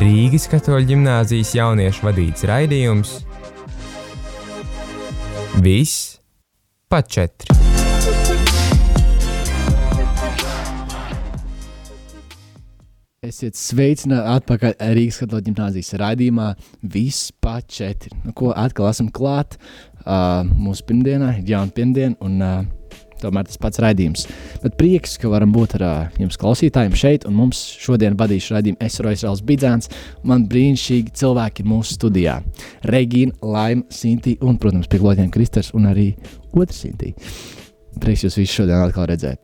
Rīgas katoļu ģimnāzijas jauniešu vadīts raidījums Viss pa četri. Esiet sveicināti atpakaļ Rīgas katoļu ģimnāzijas raidījumā Viss pa četri. Nu, ko atkal esam klāt uh, mūsu pirmdienā, ir jauna pirmdiena, un uh, tomēr tas pats raidījums. Bet prieks, ka varam būt ar uh, jums klausītājiem šeit, un mums šodien vadīšu raidījumu es Roisrāls Bidzēns, un man brīnišķīgi cilvēki ir mūsu studijā. Regīna, Laima, Sinti un, protams, pie klotiem Kristers un arī otrs Sinti. Prieks jūs visus šodien atkal redzēt.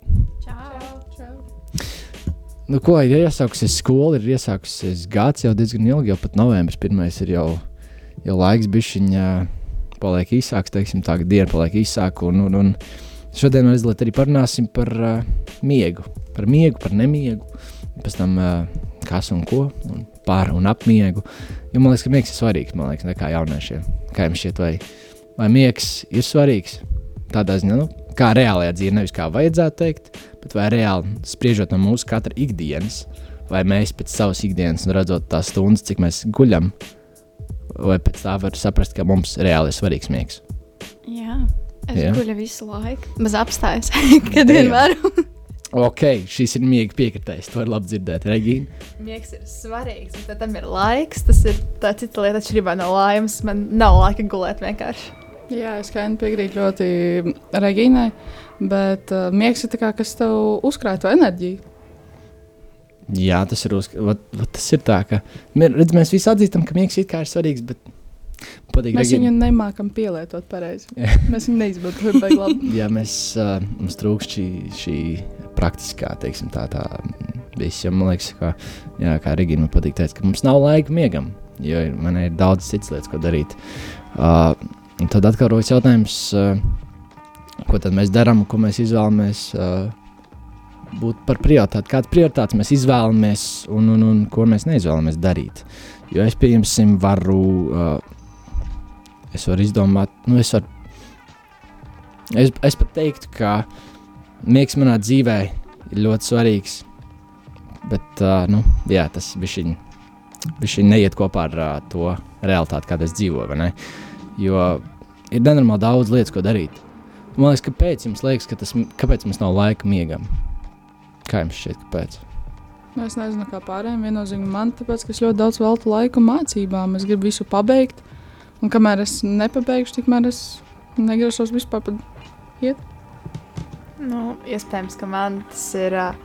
Nu, ko ir iesākusies skola, ir iesākusies gads jau diezgan ilgi, jau pat novembris pirmais ir jau, jau laiks bišķiņā paliek īsāks, teiksim tā, diena paliek īsāka, un, un, un šodien mēs arī parunāsim par uh, miegu, par miegu, par nemiegu, pēc tam uh, kas un ko, un par un ap miegu, jo man liekas, ka miegs ir svarīgs, man liekas, nekā jauniešiem, kā jums šķiet, vai, vai miegs ir svarīgs, tādā ziņā, nu, kā reālajā dzīvē, nevis kā vajadzētu teikt, bet vai reāli spriežot no mūsu katra ikdienas, vai mēs pēc savas ikdienas, un redzot tās stundas, cik mēs guļam, vai pēc tā var saprast, ka mums reāli ir svarīgs miegs. Jā, es Jā. guļu visu laiku, bez apstājas, kad vien varu. Ok, šis ir mīgs piekritējis. To ir labi dzirdēt, Regīna. Miegs ir svarīgs, bet tam ir laiks. Tas ir tā cita lieta, atšķirībā no laimes. Man nav laika gulēt vienkārši. Jā, es kā piekrītu ļoti Regīnai, bet uh, miegs ir tā kā, kas tev uzkrāj to enerģiju. Jā, tas ir, uz, vat, vat tas ir tā, ka redz, mēs visi atzīstam, ka miegs ir svarīgs, bet patīk Mēs Regīna. viņu nemākam pielietot pareizi. Mēs viņu neizmantojam baigi labi. Jā, mēs uh, mums trūkst šī, šī praktiskā, teiksim, tā, tā viss. Jo man liekas, ka, jā, kā Regīna man patīk teikt, ka mums nav laika miegam, jo ir, man ir daudz citas lietas, ko darīt. Uh, tad atkal rodas jautājums, uh, ko tad mēs darām, ko mēs izvēlamies uh, būt par prioritāti, kādas prioritātes mēs izvēlamies un, un, un ko mēs neizvēlamies darīt. Jo es, pieņemsim, varu, uh, es varu izdomāt, nu, es varu Es, es pat teiktu, ka miegs manā dzīvē ir ļoti svarīgs. Bet uh, nu, jā, tas viņš neiet kopā ar uh, to realitāti, kāda es dzīvoju. Jo ir nenormāli daudz lietas, ko darīt. Man liekas, kāpēc jums liekas, ka tas, kāpēc mums nav laika miegam? Kā jums šķiet, kāpēc? Nu, Es nezinu, kā pārējiem. Viennozīmīgi man, tāpēc, ka es ļoti daudz veltu laiku mācībām. Es gribu visu pabeigt. Un kamēr es nepabeigšu, tikmēr es negrasos vispār pat iet. Nu, iespējams, ka man tas ir. Uh,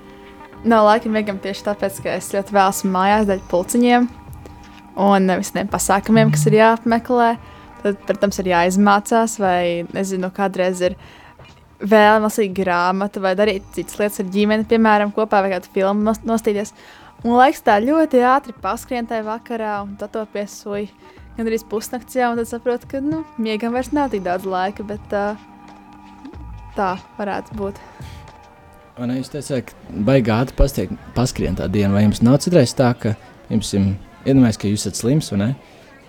nav laika miegam tieši tāpēc, ka es ļoti vēl esmu mājās dēļ pulciņiem un visiem pasākumiem, kas ir jāapmeklē. Tad, protams, ir jāizmācās, vai nezinu, kādreiz ir vēl lasīt grāmatu, vai darīt citas lietas ar ģimeni, piemēram, kopā vai kādu filmu nos- nostīties. Un laiks tā ļoti ātri paskrien tajā vakarā, un tad to piesuj gan arī pusnakts jau, un tad saprotu, ka, nu, miegam vairs nav tik daudz laika, bet uh, tā varētu būt. Un jūs teicāt, ka baigā ātri pastiek- paskrien tā diena, vai jums nav citreiz tā, ka jums ir iedomājies, ka jūs esat slims, vai ne?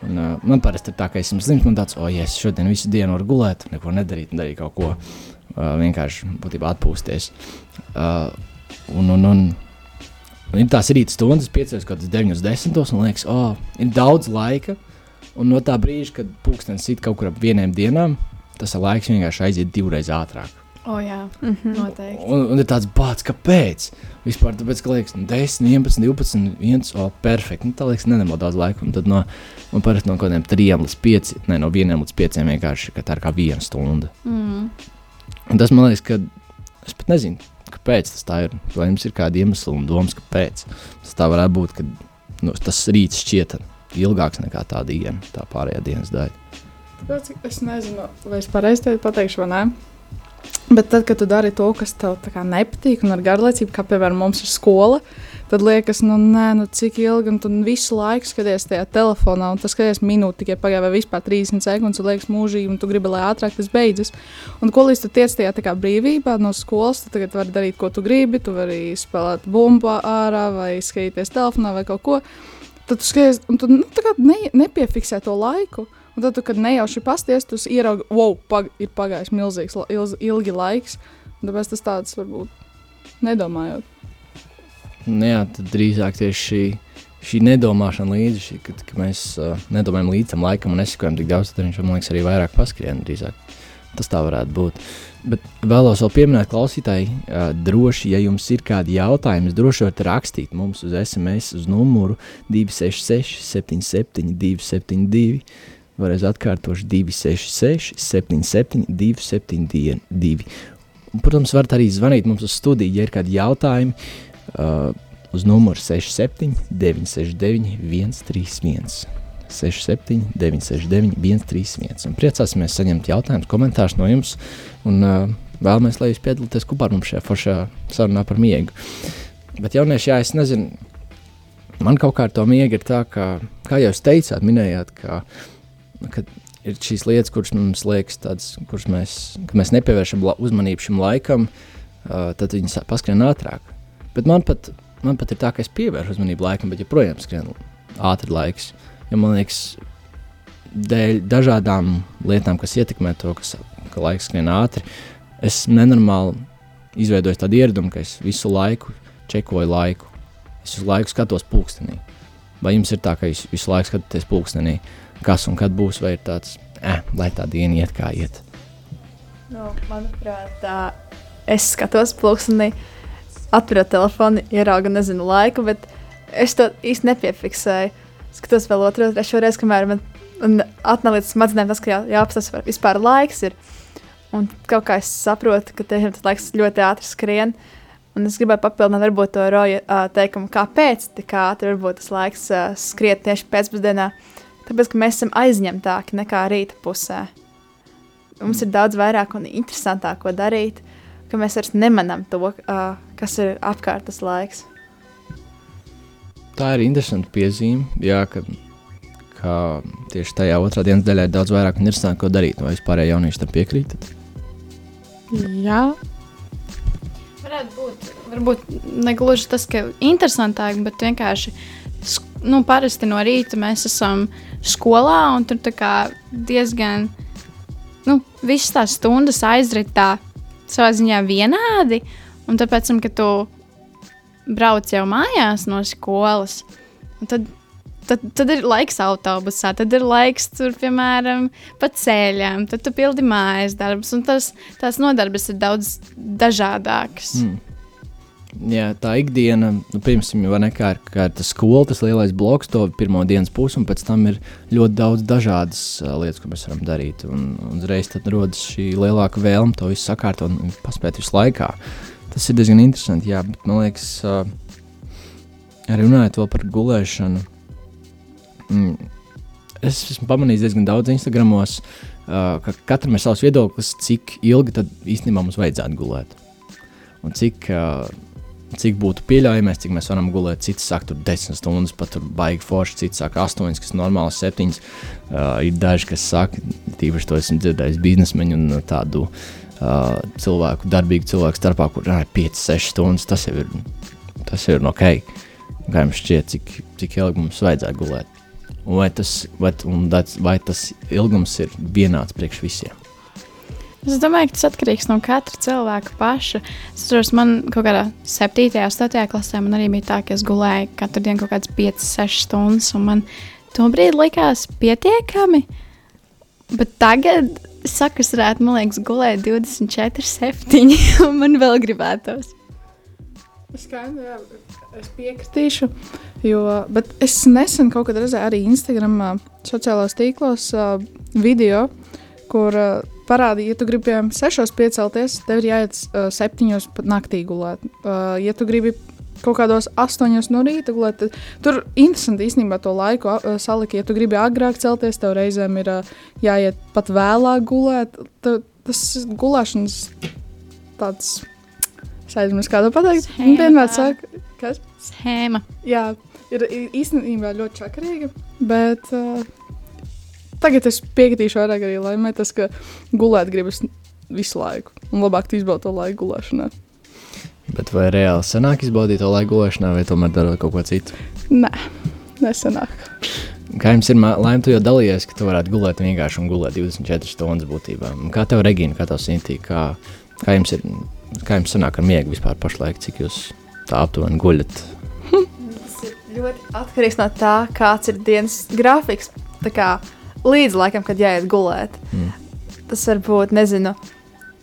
Un, uh, man parasti ir tā, ka esmu slims, man tāds, o, oh, ja es šodien visu dienu varu gulēt, neko nedarīt, darīt kaut ko, uh, vienkārši būtībā atpūsties. Uh, un, un, un, un ir tās rīta stundas, piecas kaut kādas 9, 10, un liekas, o, oh, ir daudz laika, un no tā brīža, kad pūkstens sit kaut kur ap vieniem dienām, tas laiks vienkārši aiziet divreiz ātrāk. O, oh, jā, mm -hmm. noteikti. Un, un ir tāds bāts, kāpēc? Vispār tāpēc, ka liekas, nu, 10, 11, 12, 1, o, perfekti. Nu, tā liekas, nenemot daudz laika. Un tad no, man parasti no kaut kādiem 3 līdz 5, ne no 1 līdz 5 vienkārši, ka tā ir kā viena stunda. Mm. Un tas man liekas, ka es pat nezinu, kāpēc tas tā ir. Vai jums ir kādi iemesli un domas, kāpēc tas tā varētu būt, ka nu, tas rīts šķiet ilgāks nekā tā diena, tā pārējā dienas daļa. Es nezinu, vai es pareizi te pateikšu, vai nē. Bet tad, kad tu dari to, kas tev nepatīk, un ar garlaicību, kā piemēram mums ir skola, tad liekas, nu, nē, nu, cik ilgi, un tu visu laiku skaties tajā telefonā, un tas skaties minūti tikai pagāja, vai vispār 30 sekundes, un liekas mūžīgi, un tu gribi, lai ātrāk tas beidzas. Un ko līdz tu tiec tajā kā brīvībā no skolas, tu tagad vari darīt, ko tu gribi, tu vari spēlēt bumbu ārā, vai skatīties telefonā, vai kaut ko. Tad tu skaties, un tu nu, ne, nepiefiksē to laiku. Un tad, tu, kad nejauši pasties, tu ieraugi, wow, pag, ir pagājis milzīgs, la- ilz, ilgi laiks. Tāpēc tas tāds varbūt nedomājot. Nu, jā, tad drīzāk tieši šī, šī nedomāšana līdzi, šī, kad, kad mēs uh, nedomājam līdz tam laikam un nesakojam tik daudz, tad viņš man liekas arī vairāk paskrien drīzāk. Tas tā varētu būt. Bet vēlos vēl pieminēt klausītāji, droši, ja jums ir kādi jautājumi, droši varat rakstīt mums uz SMS uz numuru 266 77 272. Vēlreiz atkārtošu 266 77 272. Un, protams, varat arī zvanīt mums uz studiju, ja ir kādi jautājumi uh, uz numuru 67 969 131. 67 969 131. Un priecāsimies saņemt jautājumus, komentārus no jums. Un uh, vēlamies, lai jūs piedalāties kopā ar mums šajā foršā sarunā par miegu. Bet jaunieši, jā, es nezinu, man kaut kā ar to miegu ir tā, ka, kā jau jūs teicāt, minējāt, ka, ka ir šīs lietas, kuras mums liekas tādas, kuras mēs, mēs nepievēršam uzmanību šim laikam, uh, tad viņas paskrien ātrāk. Bet man pat, man pat ir tā, ka es pievēršu uzmanību laikam, bet joprojām skrien ātri laiks. Jo man liekas, dēļ dažādām lietām, kas ietekmē to, kas, ka laiks skrien ātri, es nenormāli izveidoju tādu ieradumu, ka es visu laiku čekoju laiku. Es visu laiku skatos pulkstenī. Vai jums ir tā, ka jūs visu laiku skatāties pulkstenī, kas un kad būs, vai ir tāds, eh, lai tā diena iet kā iet? Nu, manuprāt, tā, es skatos pulkstenī. Atverot telefonu, ieraugu nezinu laiku, bet es to īsti nepiefiksēju. Skatos vēl otru, trešo reizi, kamēr man atnāk līdz smadzenēm tas, ka jā, jāapstāsta vispār laiks. Ir. Un kaut kā es saprotu, ka tiešām tas laiks ļoti ātri skrien. Un es gribēju papildināt, varbūt to roja uh, teikumu, kāpēc tik ātri varbūt tas laiks uh, skriet tieši pēcpusdienā. Tāpēc, ka mēs esam aizņemtāki nekā rīta pusē. Mums ir daudz vairāk un interesantāk, ko darīt. Ka mēs vairs nemanām to, uh, kas ir apkārt tas laiks. Tā ir interesanta piezīme. Jā, ka, ka tieši tajā otrā dienas daļā ir daudz vairāk un interesantāk, ko darīt. Vai vispār jaunieši tam piekrītat? Jā. Varētu būt, varbūt ne gluži tas, ka interesantāk, bet vienkārši nu, parasti no rīta mēs esam skolā un tur diezgan nu, visas tās stundas aizritā savā ziņā vienādi. Un tāpēc, kad tu brauc jau mājās no skolas, tad, tad, tad ir laiks autobusā, tad ir laiks tur, piemēram, pa ceļām, tad tu pildi mājas darbus, un tas, tās nodarbes ir daudz dažādākas. Mm jā, tā ikdiena, nu, piemēram, vai ne kā ir, kā ir tas skola, tas lielais bloks, to pirmo dienas pusi, un pēc tam ir ļoti daudz dažādas uh, lietas, ko mēs varam darīt. Un, un uzreiz tad rodas šī lielāka vēlme to visu sakārtot un, paspēt visu laikā. Tas ir diezgan interesanti, jā, bet man liekas, uh, runājot vēl par gulēšanu. Mm, es esmu pamanījis diezgan daudz Instagramos, uh, ka katram ir savs viedoklis, cik ilgi tad īstenībā mums vajadzētu gulēt. Un cik uh, cik būtu pieļaujamais, cik mēs varam gulēt. Cits saka, tur 10 stundas, pat tur baigi forši, cits saka 8, kas normāli 7. Uh, ir daži, kas saka, tīpaši to esmu dzirdējis biznesmeņu un tādu uh, cilvēku, darbīgu cilvēku starpā, kur ir 5, 6 stundas. Tas jau ir, tas jau ir ok. Kā jums šķiet, cik, cik ilgi mums vajadzētu gulēt? Vai tas, vai, vai tas ilgums ir vienāds priekš visiem? Es domāju, ka tas atkarīgs no katra cilvēka paša. Es atceros, man kaut kādā 7. un 8. klasē man arī bija tā, ka es gulēju katru dienu kaut kādas 5, 6 stundas, un man to brīdi likās pietiekami. Bet tagad es varētu, man liekas, gulēt 24, 7, un man vēl gribētos. Skaidri, jā, es piekritīšu, jo es nesen kaut kad redzēju arī Instagram sociālajos tīklos video, kur parādīja, ja tu gribi piemēram sešos piecelties, tev ir jāiet uh, septiņos pat naktī gulēt. Ja tu gribi kaut kādos astoņos no rīta gulēt, tad tur interesanti īstenībā to laiku salikt. Ja tu gribi agrāk celties, tev reizēm ir jāiet pat vēlāk gulēt. Tev, tas gulēšanas tāds. Es aizmirsu, kādu pateikt. Viņa vienmēr saka, kas? Schēma. Jā, ir īstenībā ļoti čakarīga, bet uh, Tagad es piekritīšu vairāk arī laimē tas, ka gulēt gribas visu laiku un labāk izbaudīt to laiku gulēšanā. Bet vai reāli sanāk izbaudīt to laiku gulēšanā, vai tomēr darot kaut ko citu? Nē, nesanāk. Kā jums ir laime, tu jau dalījies, ka tu varētu gulēt vienkārši un gulēt 24 stundas būtībā. Kā tev, Regīna, kā tev Sintī, kā, kā jums ir Kā jums sanāk ar miegu vispār pašlaik, cik jūs tā aptuveni guļat? Tas ir ļoti atkarīgs no tā, kāds ir dienas grafiks. Tā kā līdz laikam, kad jāiet gulēt. Mm. Tas var būt, nezinu,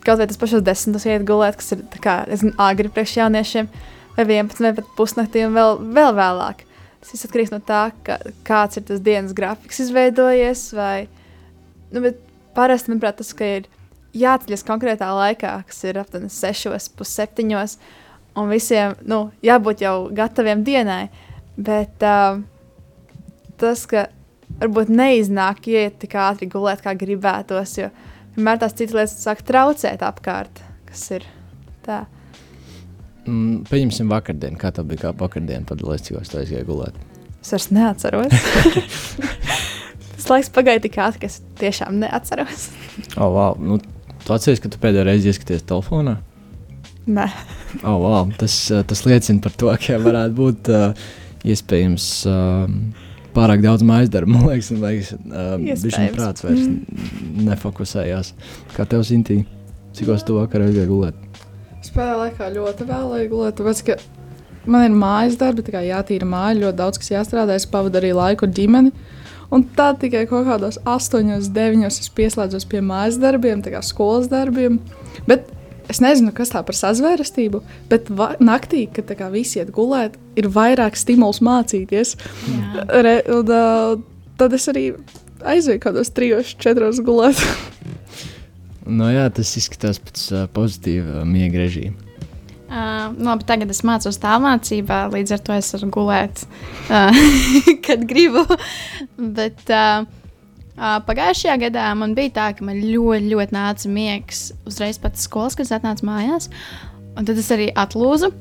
kaut vai tas pašos desmitos iet gulēt, kas ir kā, nezinu, agri priekš jauniešiem, vai 11 vai pat pusnaktī un vēl, vēl vēlāk. Tas viss atkarīgs no tā, ka, kāds ir tas dienas grafiks izveidojies. Vai, nu, parasti, manuprāt, tas ir jāceļas konkrētā laikā, kas ir aptuveni 6, pusseptiņos, un visiem nu, jābūt jau gataviem dienai. Bet uh, tas, ka varbūt neiznāk iet tik ātri gulēt, kā gribētos, jo vienmēr tās citas lietas sāk traucēt apkārt, kas ir tā. Mm, pieņemsim vakardienu. Kā tev bija kā vakardiena? Padalīties, cik tu aizgāji gulēt. Es vairs neatceros. Tas laiks pagāja tik ātri, ka es tiešām neatceros. Oh, wow. nu, tu atceries, ka tu pēdējo reizi ieskaties telefonā? Nē, Oh, wow. tas, uh, tas liecina par to, ka varētu būt uh, iespējams uh, pārāk daudz mājas darbu. Man liekas, un liekas uh, viņa prāts vairs Mm. nefokusējās. Kā tev zintī? Cik uz to vakarā aizgāja gulēt? Es pēdējā laikā ļoti vēlēju gulēt, tāpēc, ka man ir mājas darbi, tā kā jātīra māja, ļoti daudz kas jāstrādā. Es pavadu arī laiku ar ģimeni. Un tā tikai kaut kādos 8, 9 es pieslēdzos pie mājas darbiem, tā kā skolas darbiem. Bet es nezinu, kas tā par sazvērestību, bet naktī, kad kā visi iet gulēt, ir vairāk stimuls mācīties. Re, un, uh, tad es arī aizēju kaut kādos 3, 4 gulēt. Nu, jā, tas izskatās pēc uh, pozitīva miega režīma. Uh, labi, tagad es mācos tālmācībā, līdz ar to es varu gulēt, uh, kad gribu. Bet uh, pagājušajā gadā man bija tā, ka man ļoti, ļoti nāca miegs uzreiz pēc skolas, kad es atnācu mājās. Un tad es arī atlūzu.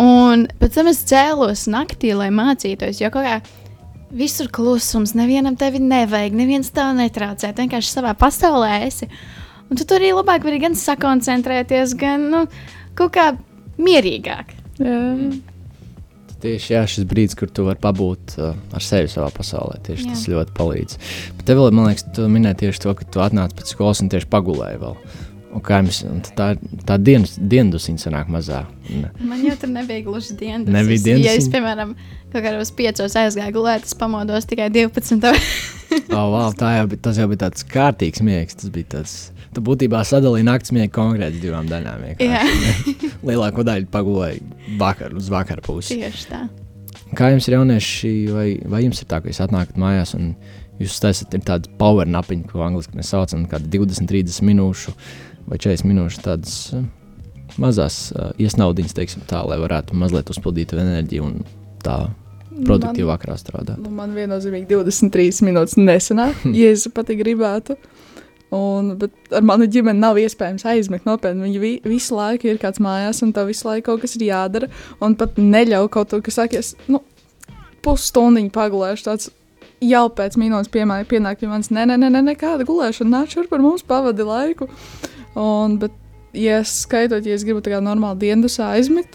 Un pēc tam es cēlos naktī, lai mācītos. Jo kaut kā visur klusums, nevienam tevi nevajag, neviens tev netraucē. Tu vienkārši savā pasaulē esi. Un tu tur arī labāk vari gan sakoncentrēties, gan nu, kaut kā mierīgāk. Jā. Tieši jā, šis brīdis, kur tu vari pabūt uh, ar sevi savā pasaulē, tieši Jā. tas ļoti palīdz. Bet tev vēl, man liekas, tu minēji tieši to, ka tu atnāc pēc skolas un tieši pagulēji vēl. Un kā jums tā, tā dienas, diendusiņa sanāk mazā. Ne. Man jau tur nebija gluži dienas. Nebija dienas Ja es, piemēram, kaut kādos piecos aizgāju gulēt, es pamodos tikai 12. Oh, wow, tā jau bija, jau bija tāds kārtīgs miegs. Tas bija tāds, tu būtībā sadalīji naktas miegu konkrēti divām daļām. Lielāko daļu pagulēji vakar, uz vakara pusi. Tieši tā. Kā jums ir jaunieši, vai, vai jums ir tā, ka jūs atnākat mājās un jūs taisat ir tāda power napiņa, ko angļuiski mēs saucam, kāda 20, 30 minūšu vai 40 minūšu tādas uh, mazās uh, iesnaudiņas, teiksim tā, lai varētu mazliet uzpildīt enerģiju un tā produktīvi vakarā strādāt. Nu, man viennozīmīgi 23 minūtes nesenāk, ja es pat gribētu. Un, bet ar manu ģimeni nav iespējams aizmigt nopietni. Viņi vi, visu laiku ir kāds mājās, un tev visu laiku kaut kas ir jādara. Un pat neļauj kaut ko, kas sakies, nu, pusstundiņu pagulēšu. Tāds jau pēc minūtes piemēram, pienāk pie manis, nē, nē, nē, nē, nekāda gulēšana, nāc šurp par mums, pavadi laiku. Un, bet, ja es skaitot, ja es gribu tā kā normāli diendusā aizmigt,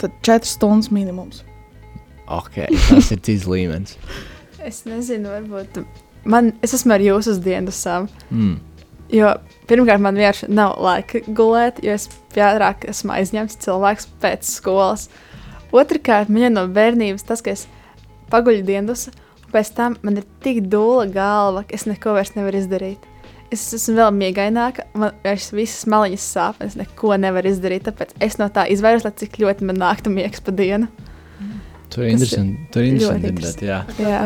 tad 4 stundas minimums. Ok, tas ir cits līmenis. es nezinu, varbūt man, es esmu ar jūsu uz dienasām. Mm. Jo pirmkārt, man vienkārši nav laika gulēt, jo es pārāk esmu aizņemts cilvēks pēc skolas. Otrakārt, man ir no bērnības tas, ka es paguļu dienas, un pēc tam man ir tik dūla galva, ka es neko vairs nevaru izdarīt. Es esmu vēl miegaināka, man vairs visas maliņas sāp, un es neko nevaru izdarīt. Tāpēc es no tā izvairos, lai cik ļoti man nāktu miegs pa dienu. Tur ir interesanti. Tur ir interesanti dzirdēt, jā. Jā.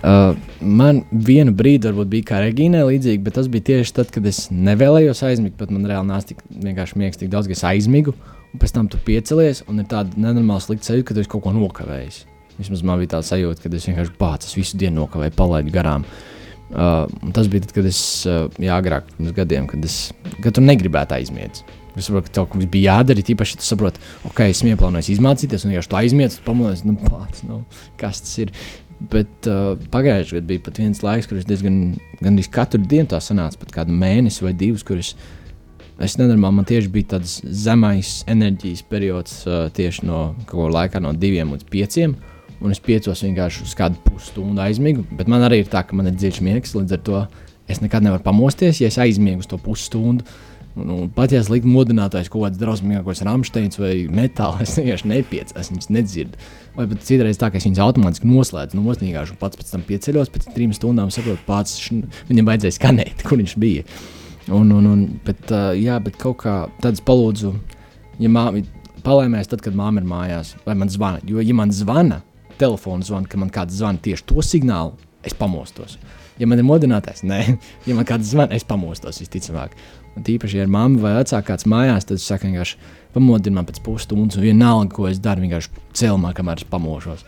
Uh, man vienu brīdi varbūt bija kā Regīnai līdzīgi, bet tas bija tieši tad, kad es nevēlējos aizmigt. Pat man reāli nāca tik vienkārši miegs, tik daudz, ka es aizmigu. Un pēc tam tu piecelies, un ir tāda nenormāla slikta sajūta, ka tu esi kaut ko nokavējis. Vismaz man bija tāda sajūta, ka es vienkārši bācis visu dienu nokavēju, palaidu garām. Uh, un tas bija tad, kad es, uh, jā, agrāk, pirms gadiem, kad es kad tu negribētu aizmiegt. Es saprotu, ka tev kaut kas bija jādara, tīpaši, ja tu saproti, ok, es ieplānoju izmācīties, un ja tu aizmiedz, tad pamodies, nu, pats, nu, kas tas ir. Bet uh, pagājušajā gadā bija pat viens laiks, kur es diezgan gandrīz katru dienu tā sanāca, pat kādu mēnesi vai divus, kurus es nenormāli, man tieši bija tāds zemais enerģijas periods, uh, tieši no kaut kā laika no diviem līdz pieciem. Un es piecos vienkārši uz kādu pusstundu aizmigu, bet man arī ir tā, ka man ir dziļš miegs, līdz ar to es nekad nevaru pamosties. Ja es aizmiegu uz to pusstundu, Un, un pat ja es liktu modinātājs kaut kāds drausmīgākos rāmsteins vai metāls, es vienkārši nepiecēlu, es viņus nedzirdu. Vai pat citreiz tā, ka es viņus automātiski noslēdzu, nosnīgāšu, un pats pēc tam pieceļos pēc trim stundām, saprotu, pats viņam vajadzēja skanēt, kur viņš bija. Un, un, un, bet, jā, bet kaut kā tāds palūdzu, ja māmi palēmēs, tad, kad māma ir mājās, vai man zvana. Jo, ja man zvana, telefona zvana, ka man kāds zvana tieši to signālu, es pamostos. Ja man ir modinātais, nē, ja man kāds zvana, es pamostos visticamāk. Un tīpaši, ja ir mamma vai vecāks kāds mājās, tad es saku, vienkārši pamodinu man pēc pusstundas, un vienalga, ko es daru, vienkārši celmā, kamēr es pamošos.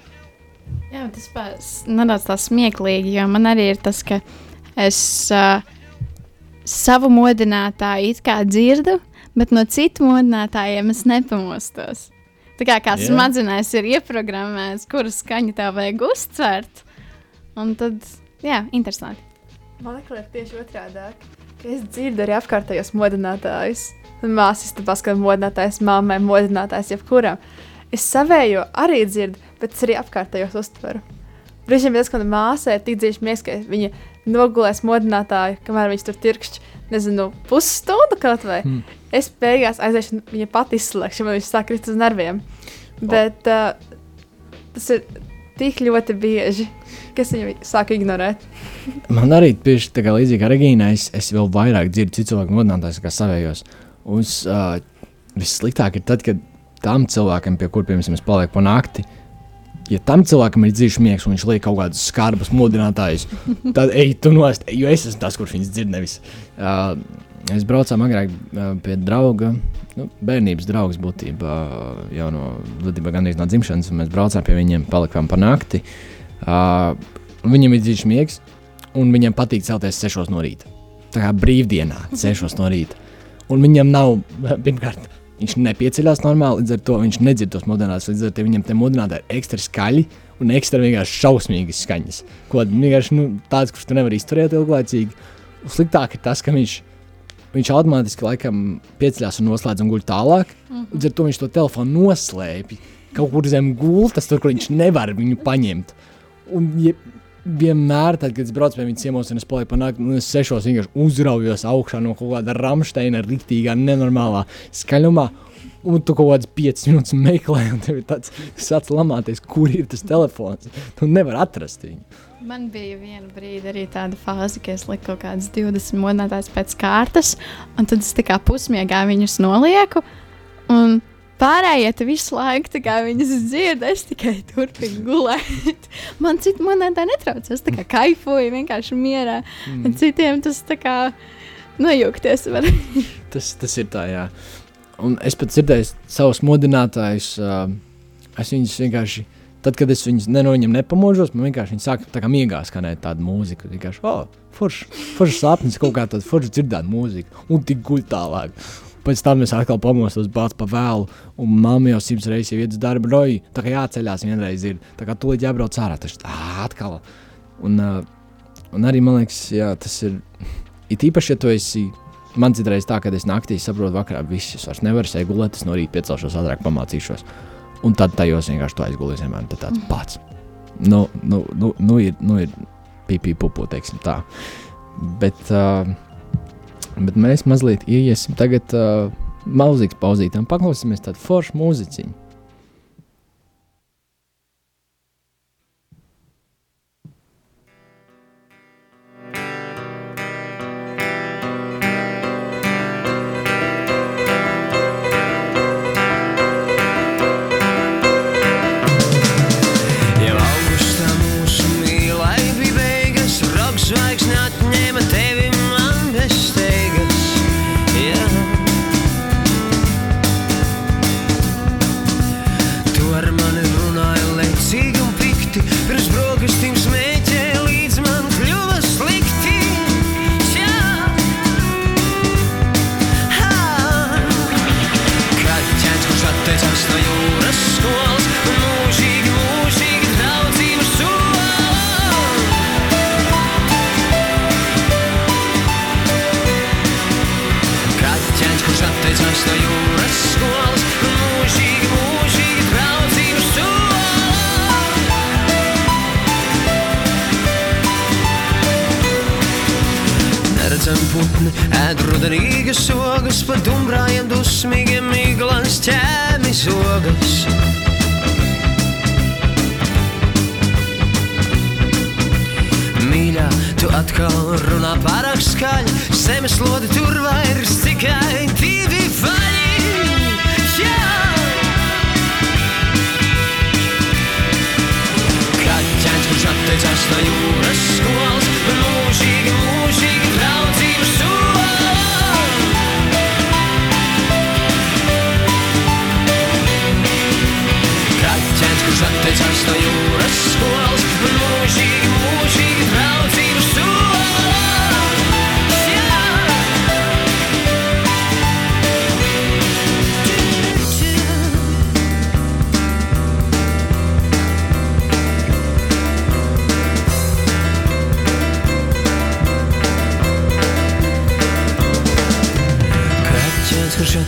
Jā, tas nedaudz tā smieklīgi, jo man arī ir tas, ka es uh, savu modinātāju it kā dzirdu, bet no citu modinātājiem es nepamostos. Tā kā, kā Jā. smadzenēs ir ieprogrammēts, kuru skaņu tev vajag uztvert. Un tad, jā, interesanti. Man liekas, tieši otrādi. Es dzirdu arī apkārtējos modinātājus. Māsas tam paskatās, modinātājs, mammai, modinātājs, jebkuram. Es savējo arī dzirdu, bet es arī apkārtējos uztveru. Brīžiem tas, ka mana māsa ir tik dziļi miegs, ka viņa nogulēs modinātāju, kamēr viņš tur tirkšķi, nezinu, pusstundu kaut vai. Mm. Es beigās aiziešu, viņa pati izslēgšu, man viņš sāk krist uz nerviem. Bet uh, tas ir tik ļoti bieži, ka es viņu sāku ignorēt. Man arī tieši tā kā līdzīgi kā Regīnai, es, es vēl vairāk dzirdu citu cilvēku modinātājus, kā savējos. Un uh, vissliktāk ir tad, kad tam cilvēkam, pie kuriem es palieku pa nakti, ja tam cilvēkam ir dziļš miegs un viņš liek kaut kādus skarbus modinātājus, tad ej, tu nost, jo es esmu tas, kurš viņus dzird. Nevis. Uh, es braucu agrāk uh, pie drauga, nu, bērnības draugs būtībā uh, jau no, būtībā gandrīz no dzimšanas, un mēs braucām pie viņiem, palikām pa nakti. Uh, viņam ir dziļš miegs, un viņam patīk celties 6 no rīta. Tā kā brīvdienā, 6 no rīta. Un viņam nav, pirmkārt, viņš nepieceļās normāli, līdz ar to viņš nedzird tos modernās, līdz ar to viņam te modernāti ir ekstra skaļi un ekstra vienkārši šausmīgas skaņas. Ko vienkārši nu, tāds, kurš tu nevar izturēt ilglaicīgi. Sliktāk ir tas, ka viņš, viņš automātiski laikam pieceļās un noslēdz un guļ tālāk. Līdz ar to viņš to telefonu noslēpj kaut kur zem gultas, tur, kur viņš nevar viņu paņemt. Un, ja, vienmēr, tad, kad es braucu pie viņas ciemos, un es palieku panākt, un es sešos vienkārši uzraujos augšā no kaut kāda ramsteina, rīktīgā, nenormālā skaļumā. Un tu kaut kādas 5 minūtes meklē, un tev ir tāds sācis lamāties, kur ir tas telefons. Tu nevari atrast viņu. Man bija viena brīdi arī tāda fāze, ka es liku kaut kādas 20 monētas pēc kārtas, un tad es tā kā pusmiegā viņus nolieku. Un pārējie te visu laiku tā kā viņas dzird, es tikai turpinu gulēt. Man citu monētā netraucē, es tā kā kaifoju vienkārši mierā. Mm. Un citiem tas tā kā nojūgties var. Tas, tas ir tā, jā. Un es pat dzirdēju savus modinātājus. Uh, es viņus vienkārši, tad, kad es viņus ne no viņiem nepamožos, man vienkārši viņi sāk tā kā miegā skanēt tādu mūziku. Vienkārši, oh, foršs, foršs sapnis, kaut kā tāds foršs dzirdēt mūziku, un tik guļ tālāk. Pēc tam es atkal pamostos, bācis pa vēlu, un mamma jau simts reizes ir ietas darba roju. Tā kā jāceļās vienreiz ir, tā kā tūlīt jābrauc ārā. Tas tā atkal. Un, uh, un arī man liekas, jā, tas ir. It īpaši, ja tu esi Man citreiz tā, ka es naktī saprotu, vakarā viss es vairs nevaru sēžot gulēt, es no rīta piecelšos, ātrāk pamācīšos. Un tad tajos vienkārši to aizgulēs, vienmēr tā tāds pats. Nu, nu, nu, nu ir, nu ir pīpī pupu, teiksim tā. Bet, uh, bet mēs mazliet ieiesim tagad uh, mūzikas pauzītām, paklausīsimies tādu foršu mūziķiņu. Tu atkal runā pārāk skaļi, zemes lodi tur vairs tikai divi vaļi. Jā! Kaķēns, kurš atteicās no jūras skolas,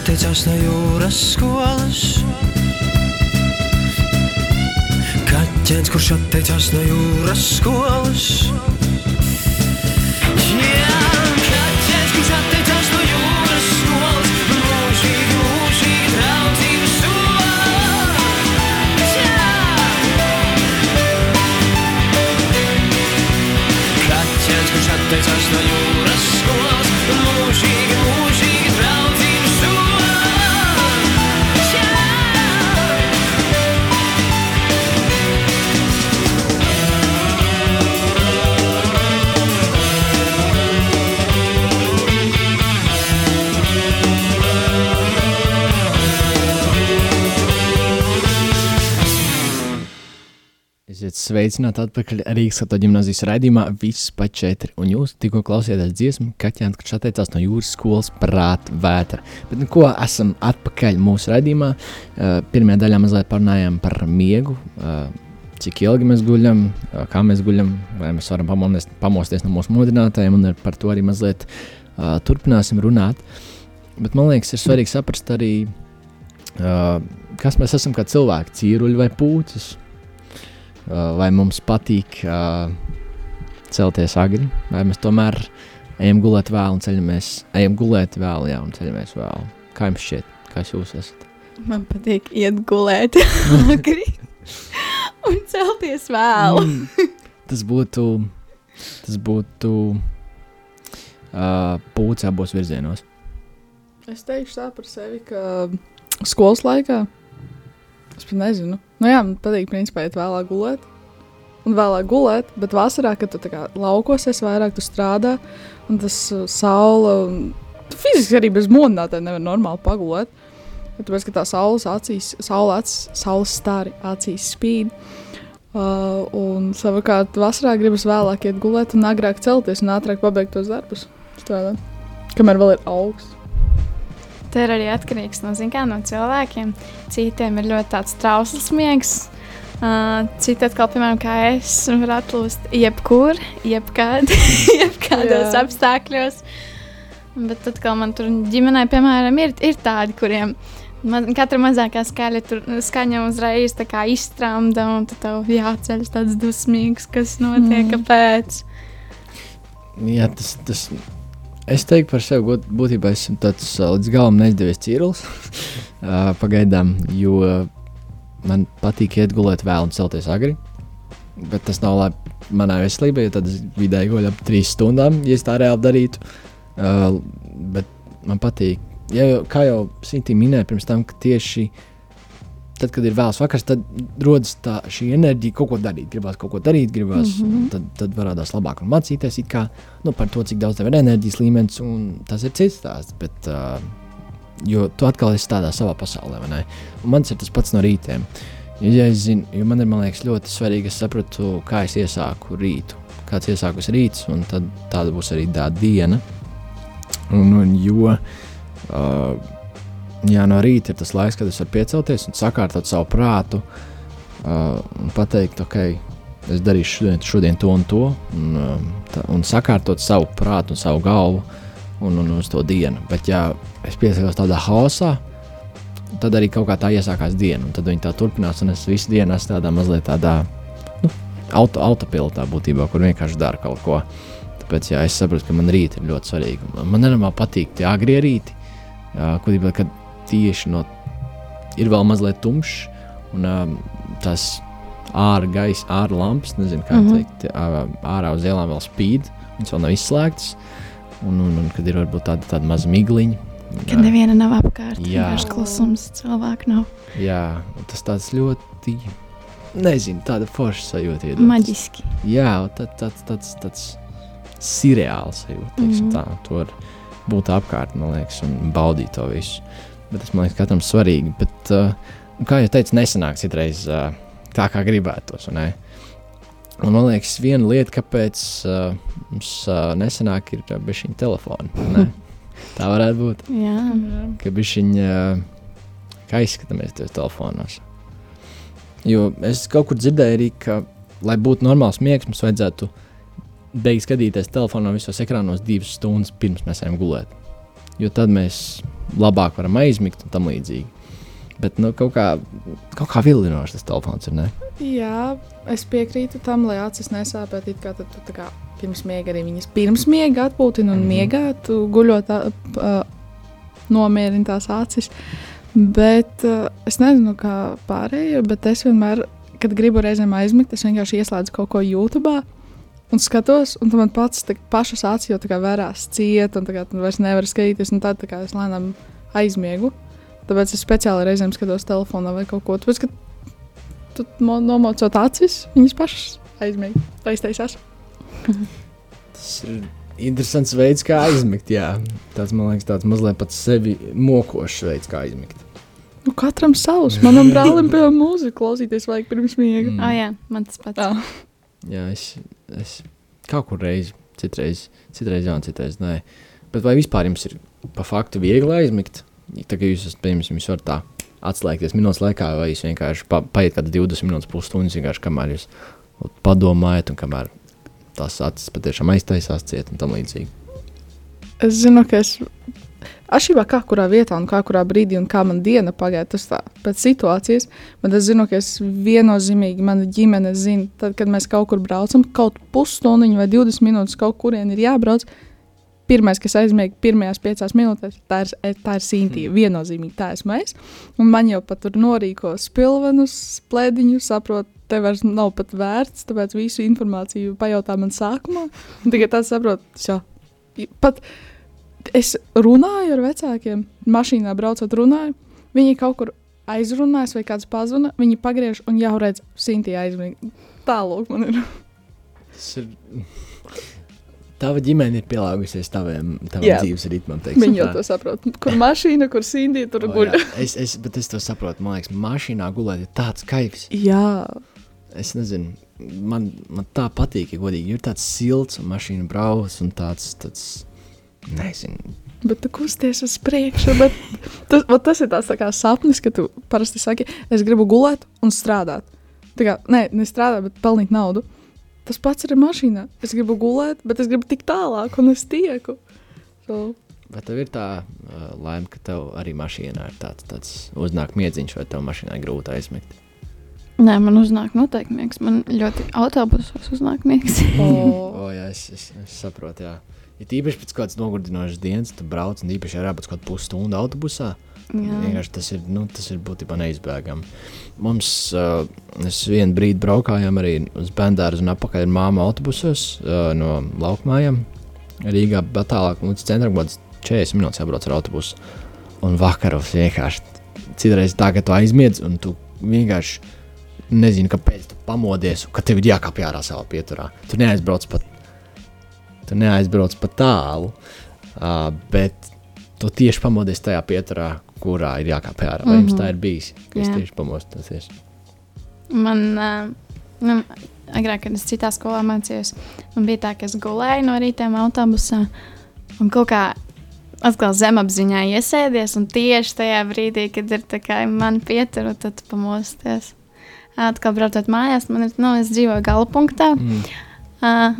atteicās no jūras skolas. Kaķēns, kurš atteicās no jūras skolas. Sveicināti atpakaļ Rīgas katoļu ģimnāzijas raidījumā Viss pa četri. Un jūs tikko klausījāties dziesmu, kaķēns, kurš atteicās no jūras skolas prāta vētra. Bet nu, ko esam atpakaļ mūsu raidījumā? Uh, pirmajā daļā mazliet parunājām par miegu. Uh, Cik ilgi mēs guļam, uh, kā mēs guļam, vai mēs varam pamosties, pamosties no mūsu modinātājiem, un ar- par to arī mazliet uh, turpināsim runāt. Bet man liekas, ir svarīgi saprast arī, uh, kas mēs esam kā cilvēki, cīruļi vai pūcis. Uh, vai mums patīk uh, celties agri, vai mēs tomēr ejam gulēt vēl un ceļamies, ejam gulēt vēl, jā, un ceļamies vēl. Kā jums šķiet, kas jūs esat? Man patīk iet gulēt agri un celties vēl. Mm. Tas būtu, tas būtu uh, pūcis abos virzienos. Es teikšu tā par sevi, ka skolas laikā es pat nezinu. Nu, jā, man patīk, principā, iet vēlāk gulēt. Un vēlāk gulēt, bet vasarā, kad tu kā laukos, es vairāk tu strādā, un tas uh, saule, un fiziski arī bez modinātāja nevar normāli pagulēt. Tāpēc, ka tā saules acīs, saule acis, saules stāri acīs spīd. Uh, un savukārt vasarā gribas vēlāk iet gulēt un agrāk celties un ātrāk pabeigt tos darbus. Strādāt. Kamēr vēl ir augsts. Tā ir arī atkarīgs no, zin kā, no cilvēkiem. Citiem ir ļoti tāds trausls miegs. Uh, citi atkal, piemēram, kā es, var atlūst jebkur, jebkad, jebkādos Jā. apstākļos. Bet tad, kad man tur ģimenē, piemēram, ir, ir tādi, kuriem man, katra mazākā skaļa tur, skaņa uzreiz izstrāmda, un tad tev jāceļas tāds dusmīgs, kas notiek, mm. kāpēc. Jā, tas, tas es teiktu par sevi, būt- būtībā esmu tāds līdz galam neizdevies cīrulis. uh, pagaidām, jo man patīk iet gulēt vēl un celties agri. Bet tas nav labi manai veselībai, jo tad es vidēji guļu ap trīs stundām, ja es tā reāli darītu. Uh, bet man patīk, ja, kā jau Sintīna minēja pirms tam, ka tieši tad, kad ir vēls vakars, tad rodas tā šī enerģija kaut ko darīt. Gribās kaut ko darīt, gribās, mm -hmm. tad, tad varās labāk un mācīties kā, nu, par to, cik daudz tev ir enerģijas līmenis, un tas ir cits stāsts. Bet, uh, jo tu atkal esi tādā savā pasaulē? Un man ir tas pats no rītiem. Ja es zinu, jo man ir man liekas, ļoti svarīgi, es sapratu, kā es iesāku rītu. Kāds iesākus rīts, un tad tāda būs arī tā diena. Un, un jo uh, jā, no rīta ir tas laiks, kad es varu piecelties un sakārtot savu prātu uh, un pateikt, ok, es darīšu šodien, šodien to un to, un, uh, tā, un sakārtot savu prātu un savu galvu un, un uz to dienu. Bet, ja es piesakos tādā haosā, tad arī kaut kā tā iesākās diena, un tad viņi tā turpinās, un es visu dienu esmu tādā mazliet tādā nu, auto, autopilotā būtībā, kur vienkārši dara kaut ko. Tāpēc jā, es saprotu, ka man rīta ir ļoti svarīga. Man- nenormāli patīk tie agrie rīti, kurībā, kad tieši no ir vēl mazliet tumšs un um, tas ārā gaisa, ārā lampas, nezinu, kā mm. -hmm. teikt, ārā uz ielām vēl spīd, viņas vēl nav izslēgtas. Un, un, un kad ir varbūt tāda, tāda maza migliņa. Kad neviena nav apkārt, Jā. vienkārši klusums, cilvēku nav. Jā, tas tāds ļoti, nezinu, tāda forša sajūta. iedodas. Maģiski. Jā, un tā, tāds, tāds, tāds seriāls sajūta. Mm Mhm. -hmm. tā, tur būt apkārt, man liekas, un baudīt to visu. Bet tas man liekas, katram svarīgi. Bet, uh, kā jau teicu, nesanāks citreiz uh, tā, kā gribētos. un? Un man liekas, viena lieta, kāpēc uh, mums uh, nesanāk, ir uh, bez šī telefona. Tā varētu būt. Jā. Ka bija viņa kā izskatāmies tajos telefonos. Jo es kaut kur dzirdēju, arī, ka, lai būtu normāls miegs, mums vajadzētu beigt skatīties telefonā visos ekrānos divas stundas pirms mēs ejam gulēt. Jo tad mēs labāk varam aizmigt un tam līdzīgi. Bet nu, kaut kā, kaut kā vilinoši tas telefons ir. Ne? Jā, es piekrītu tam, lai acis nesāpētu. it Kā tad tu tā kā pirms miega arī viņas pirms miega atpūtina un Mhm. miegā, tu guļot, ā, p- ā, nomierini tās acis. Bet uh, es nezinu, kā pārējie, bet es vienmēr, kad gribu reizēm aizmigt, es vienkārši ieslēdzu kaut ko YouTube. Un skatos, un tad man pats tā, pašas acis jau tā kā vērās ciet, un tagad vairs nevaru skatīties, un tad tā kā es lēnām aizmiegu. Tāpēc es speciāli reizēm skatos telefonā vai kaut ko tādu, mo- nomocot acis, viņas pašas aizmiega. Aiztaisās. Tas ir interesants veids, kā aizmigt. Jā. Tas man liekas, tāds mazliet pat sevi mokošs veids, kā aizmigt. Nu, katram savs. Manam brālim, piemēram, mūziku klausīties vajag pirms miega. Mm. O, jā, man tas pats. Jā. Jā, es, es kaut kur reizi, citreiz, citreiz jā, citreiz nē. Bet vai vispār jums ir pa faktu viegli aizmigt? Tā kā jūs esat, piemēram, jūs varat tā atslēgties minūtes laikā, vai jūs vienkārši pa, paiet kādas 20 minūtes, pusstundas, vienkārši kamēr jūs padomājat, un kamēr tās acis patiešām aiztaisās ciet un tam līdzīgi. Es zinu, ka es. Atšķirībā kā kurā vietā un kā kurā brīdī un kā man diena pagāja, tas tā pēc situācijas, bet es zinu, ka es viennozīmīgi, mana ģimene zina, tad, kad mēs kaut kur braucam, kaut pusstundiņu vai 20 minūtes kaut kurien ir jābrauc. Pirmais, kas aizmiega pirmajās piecās minūtēs, tā ir, e, tā ir sīntīva. Viennozīmīgi tā esmu es. Un man jau pat tur norīko spilvenus, plēdiņus, saprot, te vairs nav pat vērts, tāpēc visu informāciju pajautā man sākumā. Tikai tad saprot, jā, pat es runāju ar vecākiem, mašīnā braucot, runāju. Viņi kaut kur aizrunājas, vai kāds pazuna, viņi pagriež un jau redz, Sintīna aizmiega. Tālāk man ir. Tas ir. Tava ģimene ir pielāgojusies taviem, tavam Jā. dzīves ritmam. teiksim Viņi jau tā. to saprot. Kur mašīna, kur Sintīna tur O, guļ. es, es, bet es to saprotu. Man liekas, mašīnā gulēt ir tāds kaifs. Jā, Es nezinu, man, man tā patīk, ja godīgi. Ir tāds silts, un mašīna brauc, un tāds, tāds nezinu. bet tu kusties uz priekšu. bet Tas, tas ir tāds tā kā sapnis, ka tu parasti saki, es gribu gulēt un strādāt. Tā kā, nē, ne strādāt, bet pelnīt naudu. Tas pats ir ar mašīnā. Es gribu gulēt, bet es gribu tik tālāk, un es tieku. So, Vai tev ir tā uh, laime, ka tev arī mašīnā ir tāds, tāds uznāk miedziņš, vai tev mašīnā ir grūti aizmigt? Nē, man uznāk noteikti miegs. Man ļoti autobusos uznāk miegs. o, O, jā, es, es, es saprotu, jā. Ja tīpaši pēc kādas nogurdinošas dienas, tu brauc un īpaši ir jābūt kaut kādu pusstundu autobusā. Vienkārši tas ir, nu, tas ir būtībā neizbēgami. Mums, uh, mēs vienu brīdi braukājām arī uz bērnu un apakaļ ar māmu autobusos uh, no laukumājām. Rīgā, tālāk līdz centram kaut kāds 40 minūtes jābrauc ar autobusu. Un vakaros vienkārši citreiz tā, ka tu aizmiedz un tu vienkārši nezini, kāpēc tu pamodies, ka tev ir jākāpj ārā savā pieturā. Tu neaizbrauc pat, tu neaizbrauc pat tālu, uh, bet tu tieši pamodies tajā pieturā, kurā ir jākāpj ārā. Vai jums Mhm. tā ir bijis, ka es tieši pamostos? Man, uh, nu, agrāk, kad es citā skolā mācījos, man bija tā, ka es gulēju no rīta autobusā un kaut kā atkal zemapziņā iesēdies. Un tieši tajā brīdī, kad ir tā kā man pietura, tad pamosties. Atkal braucot mājās, man ir, nu, es dzīvoju gala punktā. Mm.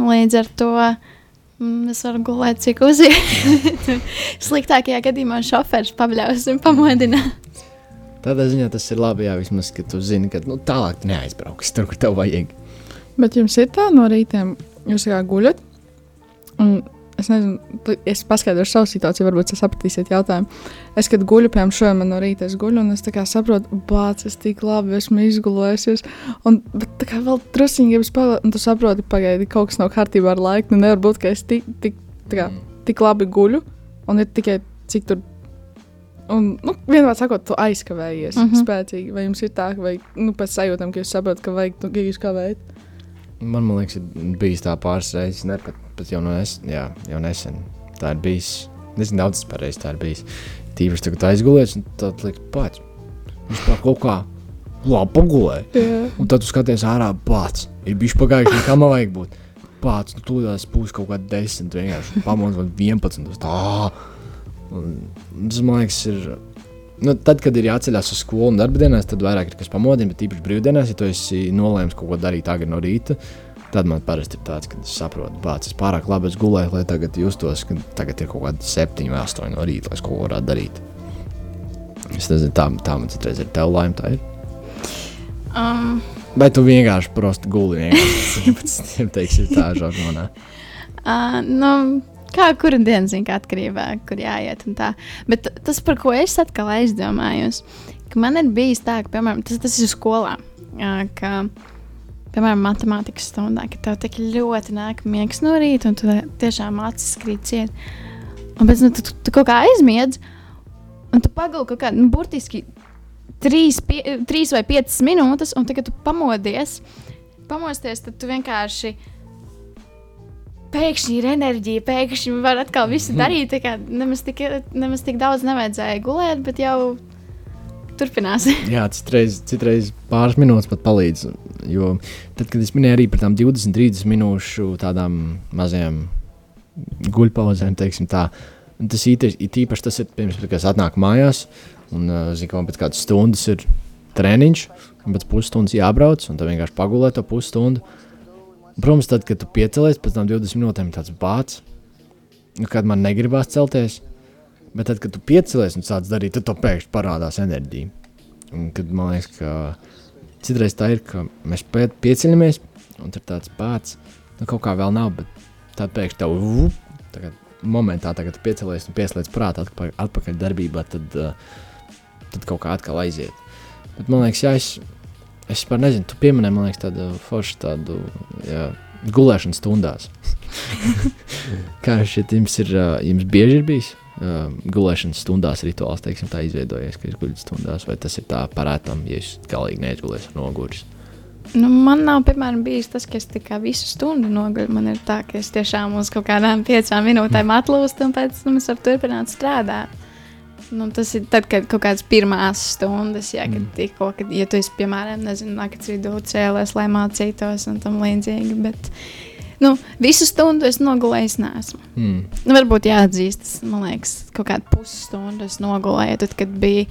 Līdz ar to mm, es varu gulēt, cik uziet. Sliktākajā gadījumā šoferis pabļaus un pamodinās. Tādā ziņā tas ir labi, jā, vismaz, ka tu zini, ka nu, tālāk neaizbrauks tur, kur tev vajag. Bet jums ir tā no rītiem, jūs kā guļat, Un es nezinu, es paskaidrošu savu situāciju, varbūt jūs sapratīsiet jautājumu. Es, kad guļu, piemēram, šodien man no rīta es guļu, un es saprotu, bāc, es tik labi esmu izgulējusies. Un bet tā kā vēl druskuļi gribas pagāt, un tu saproti, pagaidi, kaut kas nav kārtībā ar laiku. Nu, nevar būt, ka es tik, tik, tā kā, tik labi guļu, un ir tikai cik tur. Un, nu, vienmēr sakot, tu aizkavējies uh Mhm. -huh. spēcīgi. Vai jums ir tā, vai nu, pēc sajūtām, ka jūs saprotat, ka vajag nu, ka jūs kavējat? Man, man liekas, ir bijis tā pāris reizes, ne pat jau, no es, jā, jau nesen. Tā ir bijis. Nezinu, daudz reizes tā ir bijis. Tīpaši tagad aizgulējies, un tad liekas, pats. Viņš tā kaut kā labi pagulēja. Jā, Un tad tu skaties ārā, pats. Ir bijis pagājuši, kā man vajag būt. Pats, nu, tūlīt būs kaut kāda desmit, vienkārši pamodas vēl 11. uz Tā. Un, tas man liekas, ir. Nu, tad, kad ir jāceļās uz skolu un darba dienās, tad vairāk ir kas pamodina, bet īpaši brīvdienās, ja tu esi nolēmis kaut ko darīt agri no rīta, tad man parasti ir tāds, ka es saprotu, bācis, es pārāk labi gulējis, lai tagad justos, ka tagad ir kaut kāda 7 vai 8 no rīta, lai es kaut ko varētu darīt. Es nezinu, tā, tā man citreiz ir tev laime, tā ir. Um, Vai tu vienkārši prosti guli vienkārši teiksim, tā žargonā? uh, nu, kā kura diena zina, kā atkarībā, kur jāiet un tā. Bet tas, par ko es atkal aizdomājos, ka man ir bijis tā, ka, piemēram, tas, tas ir skolā, uh, ka, piemēram, matemātikas stundā, ka tev tik ļoti nāk miegs no rīta, un tu tiešām acis krīt ciet. Un pēc tam tu, tu, tu kaut kā aizmiedz, un tu paguli kaut kā, nu, burtiski trīs, pie, trīs vai piecas minūtes, un tagad tu pamodies. Pamosties, tad tu vienkārši pēkšņi ir enerģija, pēkšņi var atkal visu darīt. tā kā Nemaz tik, nemaz tik daudz nevajadzēja gulēt, bet jau turpinās. Jā, citreiz, citreiz pāris minūtes pat palīdz. Jo tad, kad es minēju arī par tām 20, 30 minūšu tādām mazajām guļpauzēm, teiksim tā, tas īpaši, īpaši tas ir pirms, kad es atnāku mājās, un, zinu, ka man pēc kādas stundas ir treniņš, un pēc pusstundas jābrauc, un tad vienkārši pagulēt to pusstundu. Protams, tad, kad tu piecelies pēc tam 20 minūtēm, tāds bāts, nu, kad man negribās celties. Bet tad, kad tu piecelies un sāc darīt, tad pēkšņi parādās enerģija. Un, kad man liekas, ka citreiz tā ir, ka mēs pie- pieceļamies, un tur tāds pats, nu, kaut kā vēl nav, bet tad pēkšņi tev vup, tagad, momentā, tu piecelies un pieslēdz prātā atpakaļ, atpakaļ darbībā, tad, uh, tad kaut kā atkal aiziet. Bet man liekas, jā, es, es vispār nezinu, tu pieminēji, man liekas, tādu foršu tādu jā, gulēšanu stundās. kā šeit jums ir, uh, jums bieži ir bijis? Uh, gulēšanas stundās rituāls, teiksim, tā izveidojies, ka jūs guļat stundās, vai tas ir tā parētam, ja jūs galīgi neizgulēsiet noguris. Nu, man nav, piemēram, bijis tas, ka es tikai visu stundu noguļu. Man ir tā, ka es tiešām uz kaut kādām piecām minūtēm atlūstu, un pēc tam es varu turpināt strādāt. Nu, tas ir tad, kad kaut kādas pirmās stundas, ja, kad Mm. tikko, kad, ja tu esi, piemēram, nezinu, naktas vidū cēlies, lai mācītos un tam līdzīgi. Bet, nu, visu stundu es nogulēju, nesmu. Hmm. Nu, varbūt jāatzīst, tas, man liekas, kaut kādu pusstundu es nogulēju, tad, kad bija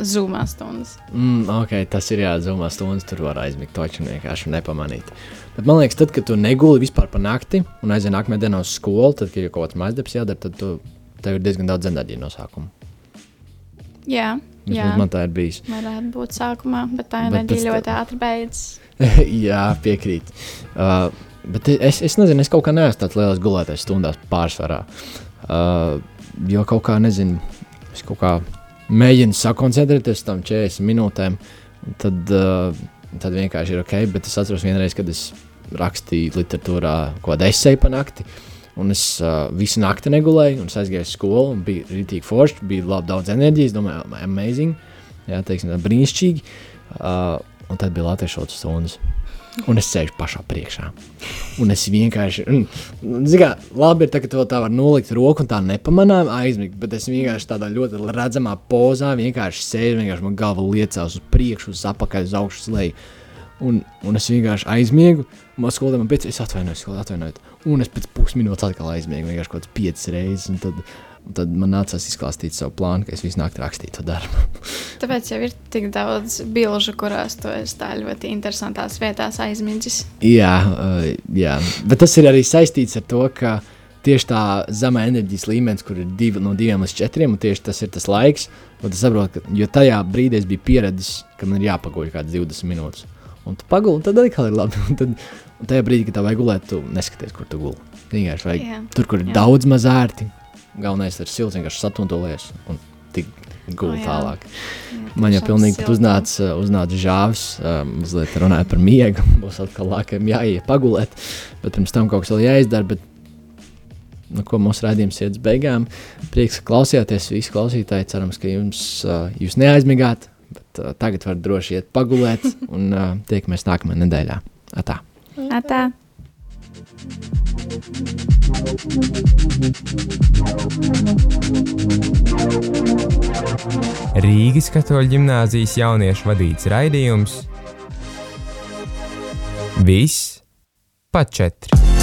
zumā stundas. Mm, ok, tas ir jāatzīmē stundas, tur var aizmigt toču vienkārši nepamanīt. Bet man liekas, tad, kad tu neguli vispār pa nakti un aizjūti nākamajā dienā uz skolu, tad, kad ir kaut kāds maizdarbs jādara, tad tu, tev ir diezgan daudz enerģijas no sākuma. Jā, Vismaz jā. Man tā ir bijis. Varētu būt sākumā, bet tā enerģija ļoti tam- ātri beidzas. Jā, piekrīt. Uh, bet es, es nezinu, es kaut kā neesmu tāds liels gulētais stundās pārsvarā. Uh, jo kaut kā nezinu, es kaut kā mēģinu sakoncentrēties tam 40 minūtēm. Tad, uh, tad vienkārši ir ok, bet es atceros vienreiz, kad es rakstīju literatūrā kaut kādu esēju pa nakti. Un es uh, visu nakti negulēju, un es aizgāju uz skolu. Bija rītīgi forši, bija labi daudz enerģijas. Domāju, amazing, jā, teiksim, brīnišķīgi. Uh, un tad bija latviešu valodas stundas. Un es sēžu pašā priekšā. Un es vienkārši, mm, zinu, labi, ir tā, ka tu tā var nolikt roku un tā nepamanām aizmigt, bet es vienkārši tādā ļoti redzamā pozā vienkārši sēžu, vienkārši man galva liecās uz priekšu, uz apakaļ, uz augšu, uz leju. Un, un es vienkārši aizmiegu, un man skolotājiem pēc es atvainojos, atvainojos. Un es pēc pusminūtes atkal aizmiegu, vienkārši kaut kāds piecas reizes. Un tad, man nācās izklāstīt savu plānu, ka es visu naktī rakstīju to darbu. Tāpēc jau ir tik daudz bilžu, kurās to es tā ļoti interesantās vietās aizmirsis. Jā, uh, jā, bet tas ir arī saistīts ar to, ka tieši tā zemā enerģijas līmenis, kur ir divi, no diviem līdz četriem, un tieši tas ir tas laiks, kad es saprotu, ka jo tajā brīdī es biju pieredzējis, ka man ir jāpaguļ kaut kādas 20 minūtes. Un tu paguli, un tad atkal ir labi. Un, tad, un tajā brīdī, kad tev vajag gulēt, tu neskaties, kur tu guli. Vienkārši vajag Jā. tur, kur ir Jā. daudz maz ērti. Galvenais ir silts, vienkārši satundolies un tik gulēt jā. tālāk. Jā, Man jau pilnīgi uznāca, uznāca žāvis, um, mazliet runāja par miegu. Būs atkal lākam jāiet pagulēt, bet pirms tam kaut kas vēl jāizdara. Bet, nu, ko mūsu rādījums iet uz beigām. Prieks, ka klausījāties visi klausītāji. Cerams, ka jums uh, jūs neaizmigāt, bet uh, tagad varat droši iet pagulēt un uh, tiekamies nākamajā nedēļā. Atā! Atā. Rīgas katoļu ģimnāzijas jauniešu vadīts raidījums Viss pa četri.